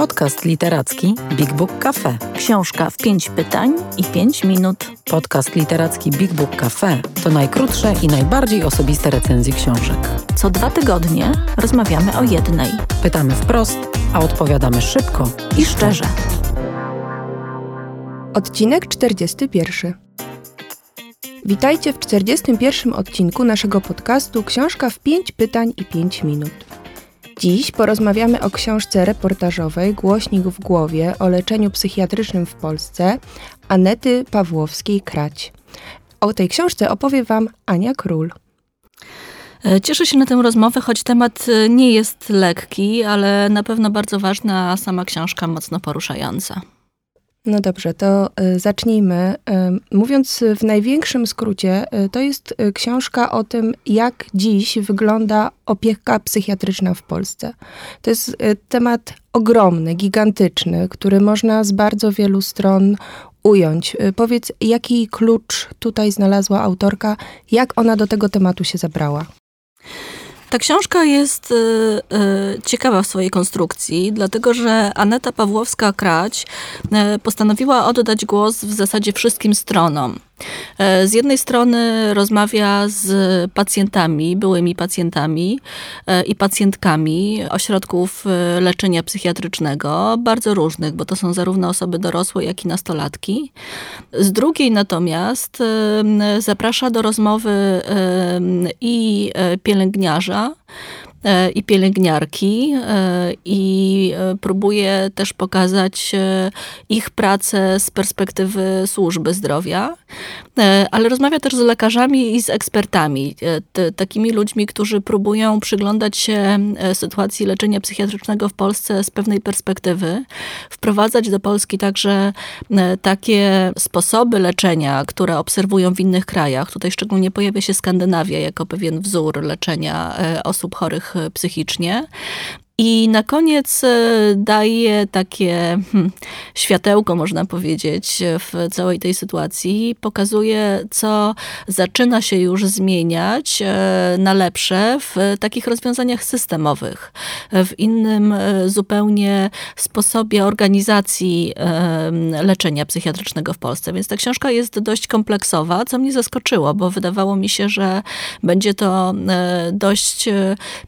Podcast literacki Big Book Cafe. Książka w pięć pytań i pięć minut. Podcast literacki Big Book Cafe to najkrótsze i najbardziej osobiste recenzje książek. Co dwa tygodnie rozmawiamy o jednej. Pytamy wprost, a odpowiadamy szybko I szczerze. Odcinek 41. Witajcie w 41 odcinku naszego podcastu Książka w 5 pytań i 5 minut. Dziś porozmawiamy o książce reportażowej Głośnik w głowie o leczeniu psychiatrycznym w Polsce Anety Pawłowskiej-Krać. O tej książce opowie Wam Ania Król. E, cieszę się na tę rozmowę, choć temat e, nie jest lekki, ale na pewno bardzo ważna, a sama książka mocno poruszająca. No dobrze, to y, zacznijmy. Y, mówiąc w największym skrócie, y, to jest książka o tym, jak dziś wygląda opieka psychiatryczna w Polsce. To jest temat ogromny, gigantyczny, który można z bardzo wielu stron ująć. Powiedz, jaki klucz tutaj znalazła autorka, jak ona do tego tematu się zabrała? Ta książka jest y, y, ciekawa w swojej konstrukcji, dlatego że Aneta Pawłowska-Krać y, postanowiła oddać głos w zasadzie wszystkim stronom. E, z jednej strony rozmawia z pacjentami, byłymi pacjentami e, i pacjentkami ośrodków e, leczenia psychiatrycznego, bardzo różnych, bo to są zarówno osoby dorosłe, jak i nastolatki. Z drugiej natomiast zaprasza do rozmowy i pielęgniarza, i pielęgniarki e, i e, próbuje też pokazać ich pracę z perspektywy służby zdrowia, ale rozmawia też z lekarzami i z ekspertami, takimi ludźmi, którzy próbują przyglądać się sytuacji leczenia psychiatrycznego w Polsce z pewnej perspektywy, wprowadzać do Polski także takie sposoby leczenia, które obserwują w innych krajach. Tutaj szczególnie pojawia się Skandynawia jako pewien wzór leczenia osób chorych psychicznie. I na koniec e, daje takie hmm, światełko, można powiedzieć, w całej tej sytuacji. Pokazuje, co zaczyna się już zmieniać e, na lepsze w takich rozwiązaniach systemowych, w innym e, zupełnie sposobie organizacji leczenia psychiatrycznego w Polsce. Więc ta książka jest dość kompleksowa, co mnie zaskoczyło, bo wydawało mi się, że będzie to dość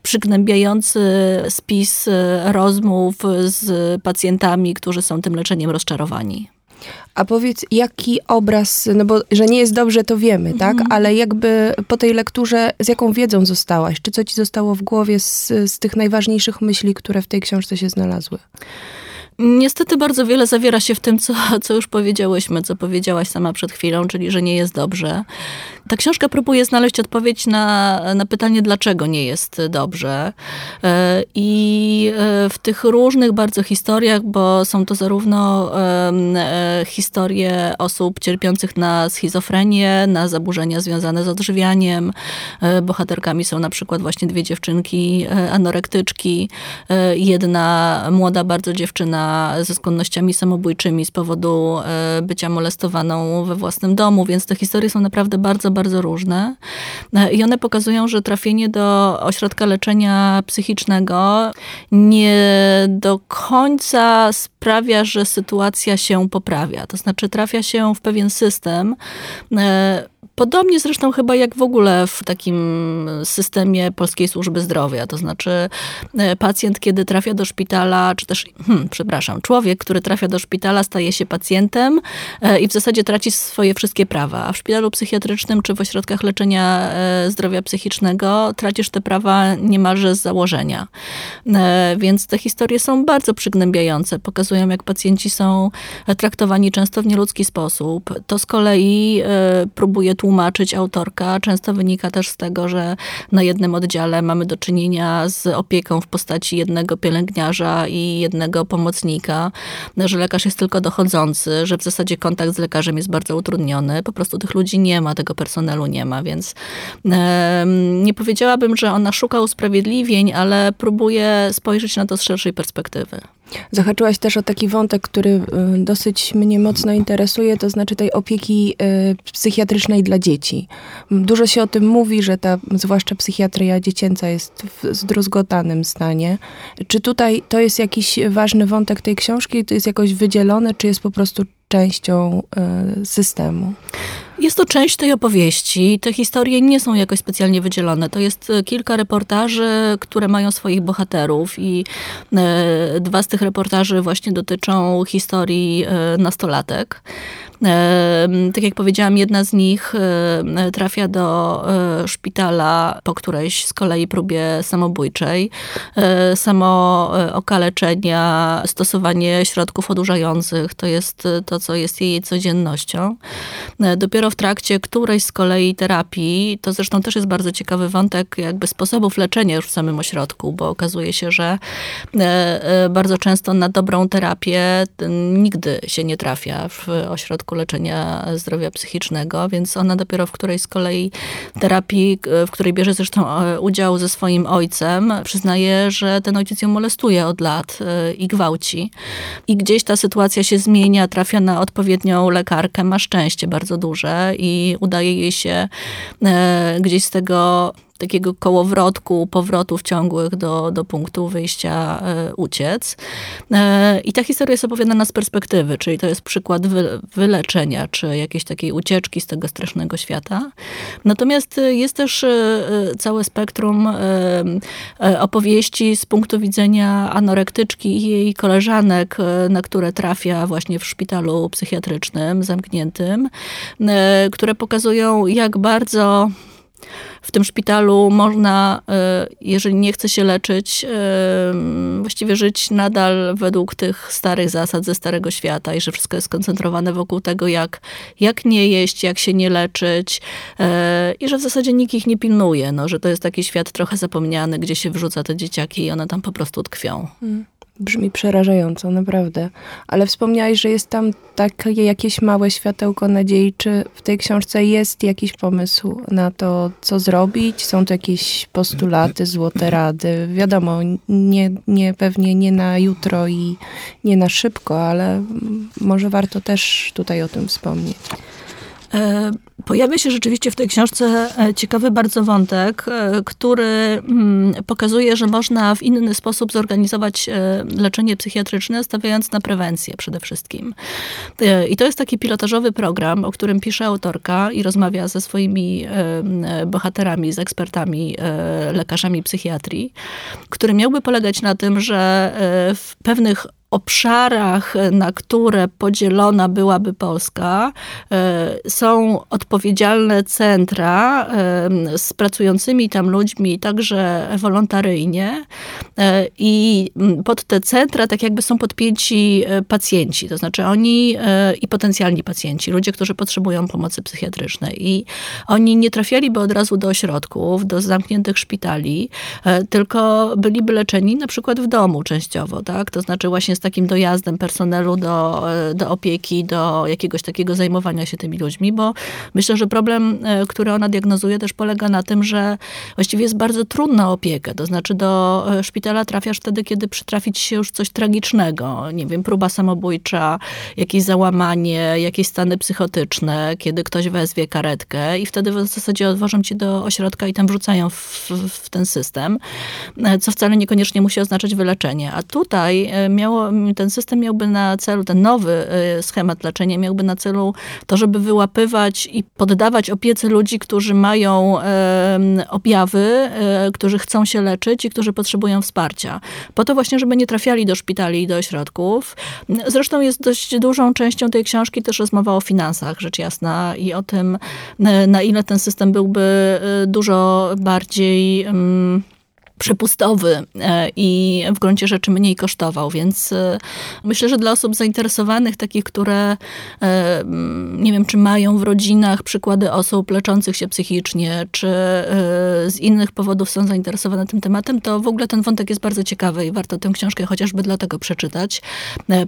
przygnębiający spis spis e, rozmów z pacjentami, którzy są tym leczeniem rozczarowani. A powiedz, jaki obraz, no bo że nie jest dobrze, to wiemy, tak? mhm. Ale jakby po tej lekturze, z jaką wiedzą zostałaś? Czy co ci zostało w głowie z, z tych najważniejszych myśli, które w tej książce się znalazły? Niestety bardzo wiele zawiera się w tym, co, co już powiedziałyśmy, co powiedziałaś sama przed chwilą, czyli że nie jest dobrze. Ta książka próbuje znaleźć odpowiedź na, na pytanie, dlaczego nie jest dobrze. E, I e, w tych różnych bardzo historiach, bo są to zarówno e, historie osób cierpiących na schizofrenię, na zaburzenia związane z odżywianiem. Bohaterkami są na przykład właśnie dwie dziewczynki anorektyczki. Jedna młoda bardzo dziewczyna ze skłonnościami samobójczymi z powodu bycia molestowaną we własnym domu, więc te historie są naprawdę bardzo, bardzo różne. I one pokazują, że trafienie do ośrodka leczenia psychicznego nie do końca sprawia, że sytuacja się poprawia. To znaczy trafia się w pewien system, e, Podobnie zresztą chyba jak w ogóle w takim systemie polskiej służby zdrowia. To znaczy e, pacjent, kiedy trafia do szpitala, czy też, hmm, przepraszam, człowiek, który trafia do szpitala, staje się pacjentem e, i w zasadzie traci swoje wszystkie prawa. A w szpitalu psychiatrycznym czy w ośrodkach leczenia e, zdrowia psychicznego tracisz te prawa niemalże z założenia. Więc te historie są bardzo przygnębiające. Pokazują, jak pacjenci są traktowani często w nieludzki sposób. To z kolei próbuje tłumaczyć autorka, często wynika też z tego, że na jednym oddziale mamy do czynienia z opieką w postaci jednego pielęgniarza i jednego pomocnika, że lekarz jest tylko dochodzący, że w zasadzie kontakt z lekarzem jest bardzo utrudniony. Po prostu tych ludzi nie ma, tego personelu nie ma, więc nie powiedziałabym, że ona szuka usprawiedliwień, ale próbuje spojrzeć na to z szerszej perspektywy. Zahaczyłaś też o taki wątek, który y, dosyć mnie mocno interesuje, to znaczy tej opieki y, psychiatrycznej dla dzieci. Dużo się o tym mówi, że ta, zwłaszcza psychiatria dziecięca jest w zdruzgotanym stanie. Czy tutaj to jest jakiś ważny wątek tej książki? To jest jakoś wydzielone, czy jest po prostu częścią y, systemu? Jest to część tej opowieści. Te historie nie są jakoś specjalnie wydzielone. To jest e, kilka reportaży, które mają swoich bohaterów i e, dwa z tych reportaży właśnie dotyczą historii e, nastolatek. Tak jak powiedziałam, jedna z nich trafia do szpitala po którejś z kolei próbie samobójczej. Samo okaleczenia, stosowanie środków odurzających to jest to, co jest jej codziennością. Dopiero w trakcie którejś z kolei terapii, to zresztą też jest bardzo ciekawy wątek jakby sposobów leczenia już w samym ośrodku, bo okazuje się, że bardzo często na dobrą terapię nigdy się nie trafia w ośrodku leczenia zdrowia psychicznego, więc ona dopiero w której z kolei terapii, w której bierze zresztą e, udział ze swoim ojcem, przyznaje, że ten ojciec ją molestuje od lat e, i gwałci. I gdzieś ta sytuacja się zmienia, trafia na odpowiednią lekarkę, ma szczęście bardzo duże i udaje jej się e, gdzieś z tego takiego kołowrotku, powrotów ciągłych do, do punktu wyjścia e, uciec. E, I ta historia jest opowiadana z perspektywy, czyli to jest przykład wy, wyleczenia, czy jakiejś takiej ucieczki z tego strasznego świata. Natomiast jest też e, całe spektrum opowieści z punktu widzenia anorektyczki i jej koleżanek, na które trafia właśnie w szpitalu psychiatrycznym zamkniętym, które pokazują, jak bardzo w tym szpitalu można, e, jeżeli nie chce się leczyć, e, właściwie żyć nadal według tych starych zasad ze Starego Świata i że wszystko jest skoncentrowane wokół tego, jak, jak nie jeść, jak się nie leczyć e, i że w zasadzie nikt ich nie pilnuje, no, że to jest taki świat trochę zapomniany, gdzie się wrzuca te dzieciaki i one tam po prostu tkwią. Mm. Brzmi przerażająco, naprawdę. Ale wspomniałeś, że jest tam takie jakieś małe światełko nadziei. Czy w tej książce jest jakiś pomysł na to, co zrobić? Są to jakieś postulaty, złote rady? Wiadomo, nie, nie, pewnie nie na jutro i nie na szybko, ale może warto też tutaj o tym wspomnieć. E, pojawia się rzeczywiście w tej książce e, ciekawy bardzo wątek, e, który mm, pokazuje, że można w inny sposób zorganizować leczenie psychiatryczne, stawiając na prewencję przede wszystkim. I to jest taki pilotażowy program, o którym pisze autorka i rozmawia ze swoimi bohaterami, z ekspertami, lekarzami psychiatrii, który miałby polegać na tym, że w pewnych obszarach, na które podzielona byłaby Polska, e, są odpowiedzialne centra e, z pracującymi tam ludźmi, także wolontaryjnie. E, I pod te centra tak jakby są podpięci pacjenci, to znaczy oni i potencjalni pacjenci, ludzie, którzy potrzebują pomocy psychiatrycznej. I oni nie trafialiby od razu do ośrodków, do zamkniętych szpitali, tylko byliby leczeni na przykład w domu częściowo, tak? To znaczy właśnie z takim dojazdem personelu do, do opieki, do jakiegoś takiego zajmowania się tymi ludźmi, bo myślę, że problem, e, który ona diagnozuje, też polega na tym, że właściwie jest bardzo trudna opieka. To znaczy do e, szpitala trafiasz wtedy, kiedy przytrafi ci się już coś tragicznego. Nie wiem, próba samobójcza, jakieś załamanie, jakieś stany psychotyczne, kiedy ktoś wezwie karetkę i wtedy w zasadzie odwożą cię do ośrodka i tam wrzucają w, w ten system, e, co wcale niekoniecznie musi oznaczać wyleczenie. A tutaj miało ten system miałby na celu, ten nowy y, schemat leczenia miałby na celu to, żeby wyłapywać i poddawać opiece ludzi, którzy mają objawy, e, którzy chcą się leczyć i którzy potrzebują wsparcia. Po to właśnie, żeby nie trafiali do szpitali i do ośrodków. Zresztą jest dość dużą częścią tej książki też rozmowa o finansach, rzecz jasna, i o tym, na ile ten system byłby dużo bardziej przepustowy e, i w gruncie rzeczy mniej kosztował, więc e, myślę, że dla osób zainteresowanych, takich, które e, nie wiem, czy mają w rodzinach przykłady osób leczących się psychicznie, czy z innych powodów są zainteresowane tym tematem, to w ogóle ten wątek jest bardzo ciekawy i warto tę książkę chociażby dlatego przeczytać,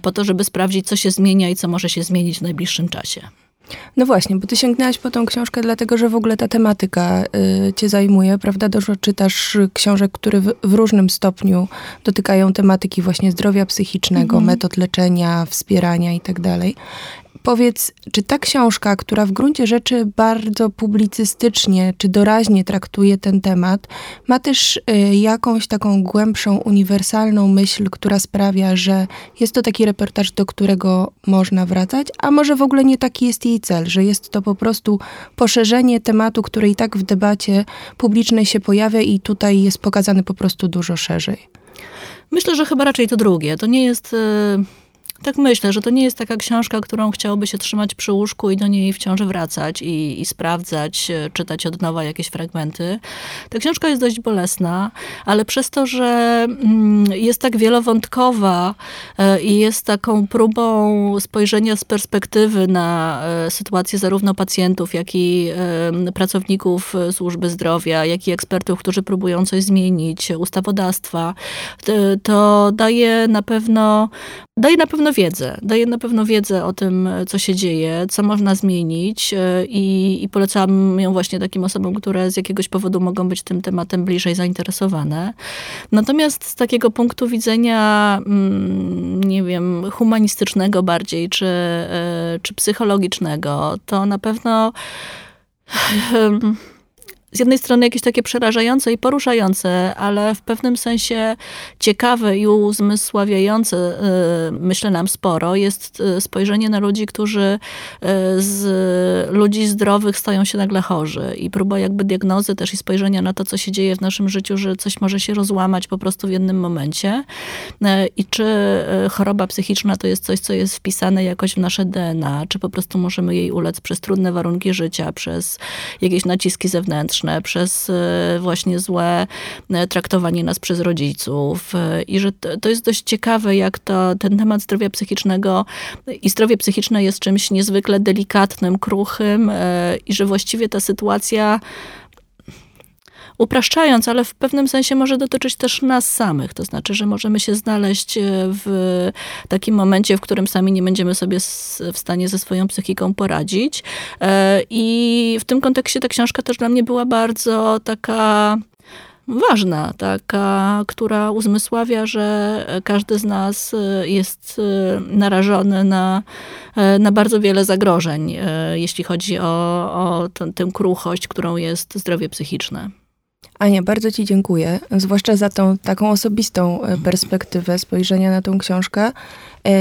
po to, żeby sprawdzić, co się zmienia i co może się zmienić w najbliższym czasie. No właśnie, bo ty sięgnęłaś po tą książkę dlatego, że w ogóle ta tematyka y, cię zajmuje, prawda? Dużo czytasz książek, które w, w różnym stopniu dotykają tematyki właśnie zdrowia psychicznego, Mhm. metod leczenia, wspierania i tak dalej. Powiedz, czy ta książka, która w gruncie rzeczy bardzo publicystycznie czy doraźnie traktuje ten temat, ma też y, jakąś taką głębszą, uniwersalną myśl, która sprawia, że jest to taki reportaż, do którego można wracać, a może w ogóle nie taki jest jej cel, że jest to po prostu poszerzenie tematu, który i tak w debacie publicznej się pojawia i tutaj jest pokazany po prostu dużo szerzej. Myślę, że chyba raczej to drugie. To nie jest. e, Tak myślę, że to nie jest taka książka, którą chciałoby się trzymać przy łóżku i do niej wciąż wracać i, i sprawdzać, e, czytać od nowa jakieś fragmenty. Ta książka jest dość bolesna, ale przez to, że mm, jest tak wielowątkowa e, i jest taką próbą spojrzenia z perspektywy na e, sytuację zarówno pacjentów, jak i pracowników służby zdrowia, jak i ekspertów, którzy próbują coś zmienić, ustawodawstwa, to daje na pewno daje na pewno wiedzę. Daje na pewno wiedzę o tym, co się dzieje, co można zmienić e, i, i polecam ją właśnie takim osobom, które z jakiegoś powodu mogą być tym tematem bliżej zainteresowane. Natomiast z takiego punktu widzenia, mm, nie wiem, humanistycznego bardziej, czy, e, czy psychologicznego, to na pewno z jednej strony jakieś takie przerażające i poruszające, ale w pewnym sensie ciekawe i uzmysławiające, y, myślę nam sporo, jest y, spojrzenie na ludzi, którzy y, z ludzi zdrowych stają się nagle chorzy i próba jakby diagnozy też i spojrzenia na to, co się dzieje w naszym życiu, że coś może się rozłamać po prostu w jednym momencie. I czy choroba psychiczna to jest coś, co jest wpisane jakoś w nasze DNA, czy po prostu możemy jej ulec przez trudne warunki życia, przez jakieś naciski zewnętrzne, przez e, właśnie złe e, traktowanie nas przez rodziców. E, I że to, jest dość ciekawe, jak to, ten temat zdrowia psychicznego i zdrowie psychiczne jest czymś niezwykle delikatnym, kruchym i że właściwie ta sytuacja upraszczając, ale w pewnym sensie może dotyczyć też nas samych. To znaczy, że możemy się znaleźć w takim momencie, w którym sami nie będziemy sobie w stanie ze swoją psychiką poradzić. I w tym kontekście ta książka też dla mnie była bardzo taka ważna, taka, która uzmysławia, że każdy z nas jest narażony na, na bardzo wiele zagrożeń, jeśli chodzi o, o tę kruchość, którą jest zdrowie psychiczne. Ania, bardzo Ci dziękuję, zwłaszcza za tą taką osobistą perspektywę spojrzenia na tą książkę.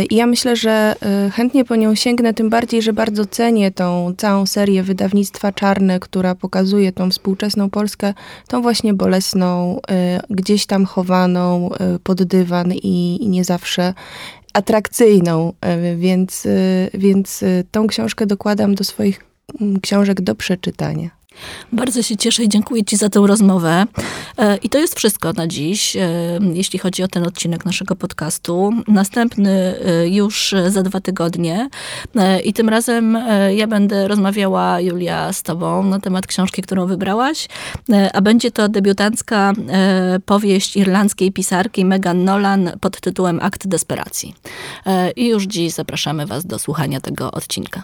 I ja myślę, że chętnie po nią sięgnę, tym bardziej, że bardzo cenię tą całą serię wydawnictwa Czarne, która pokazuje tą współczesną Polskę, tą właśnie bolesną, gdzieś tam chowaną pod dywan i, i nie zawsze atrakcyjną, więc, więc tą książkę dokładam do swoich książek do przeczytania. Bardzo się cieszę i dziękuję Ci za tę rozmowę. I to jest wszystko na dziś, jeśli chodzi o ten odcinek naszego podcastu. Następny już za dwa tygodnie. I tym razem ja będę rozmawiała, Julia, z Tobą na temat książki, którą wybrałaś. A będzie to debiutancka powieść irlandzkiej pisarki Megan Nolan pod tytułem Akt Desperacji. I już dziś zapraszamy Was do słuchania tego odcinka.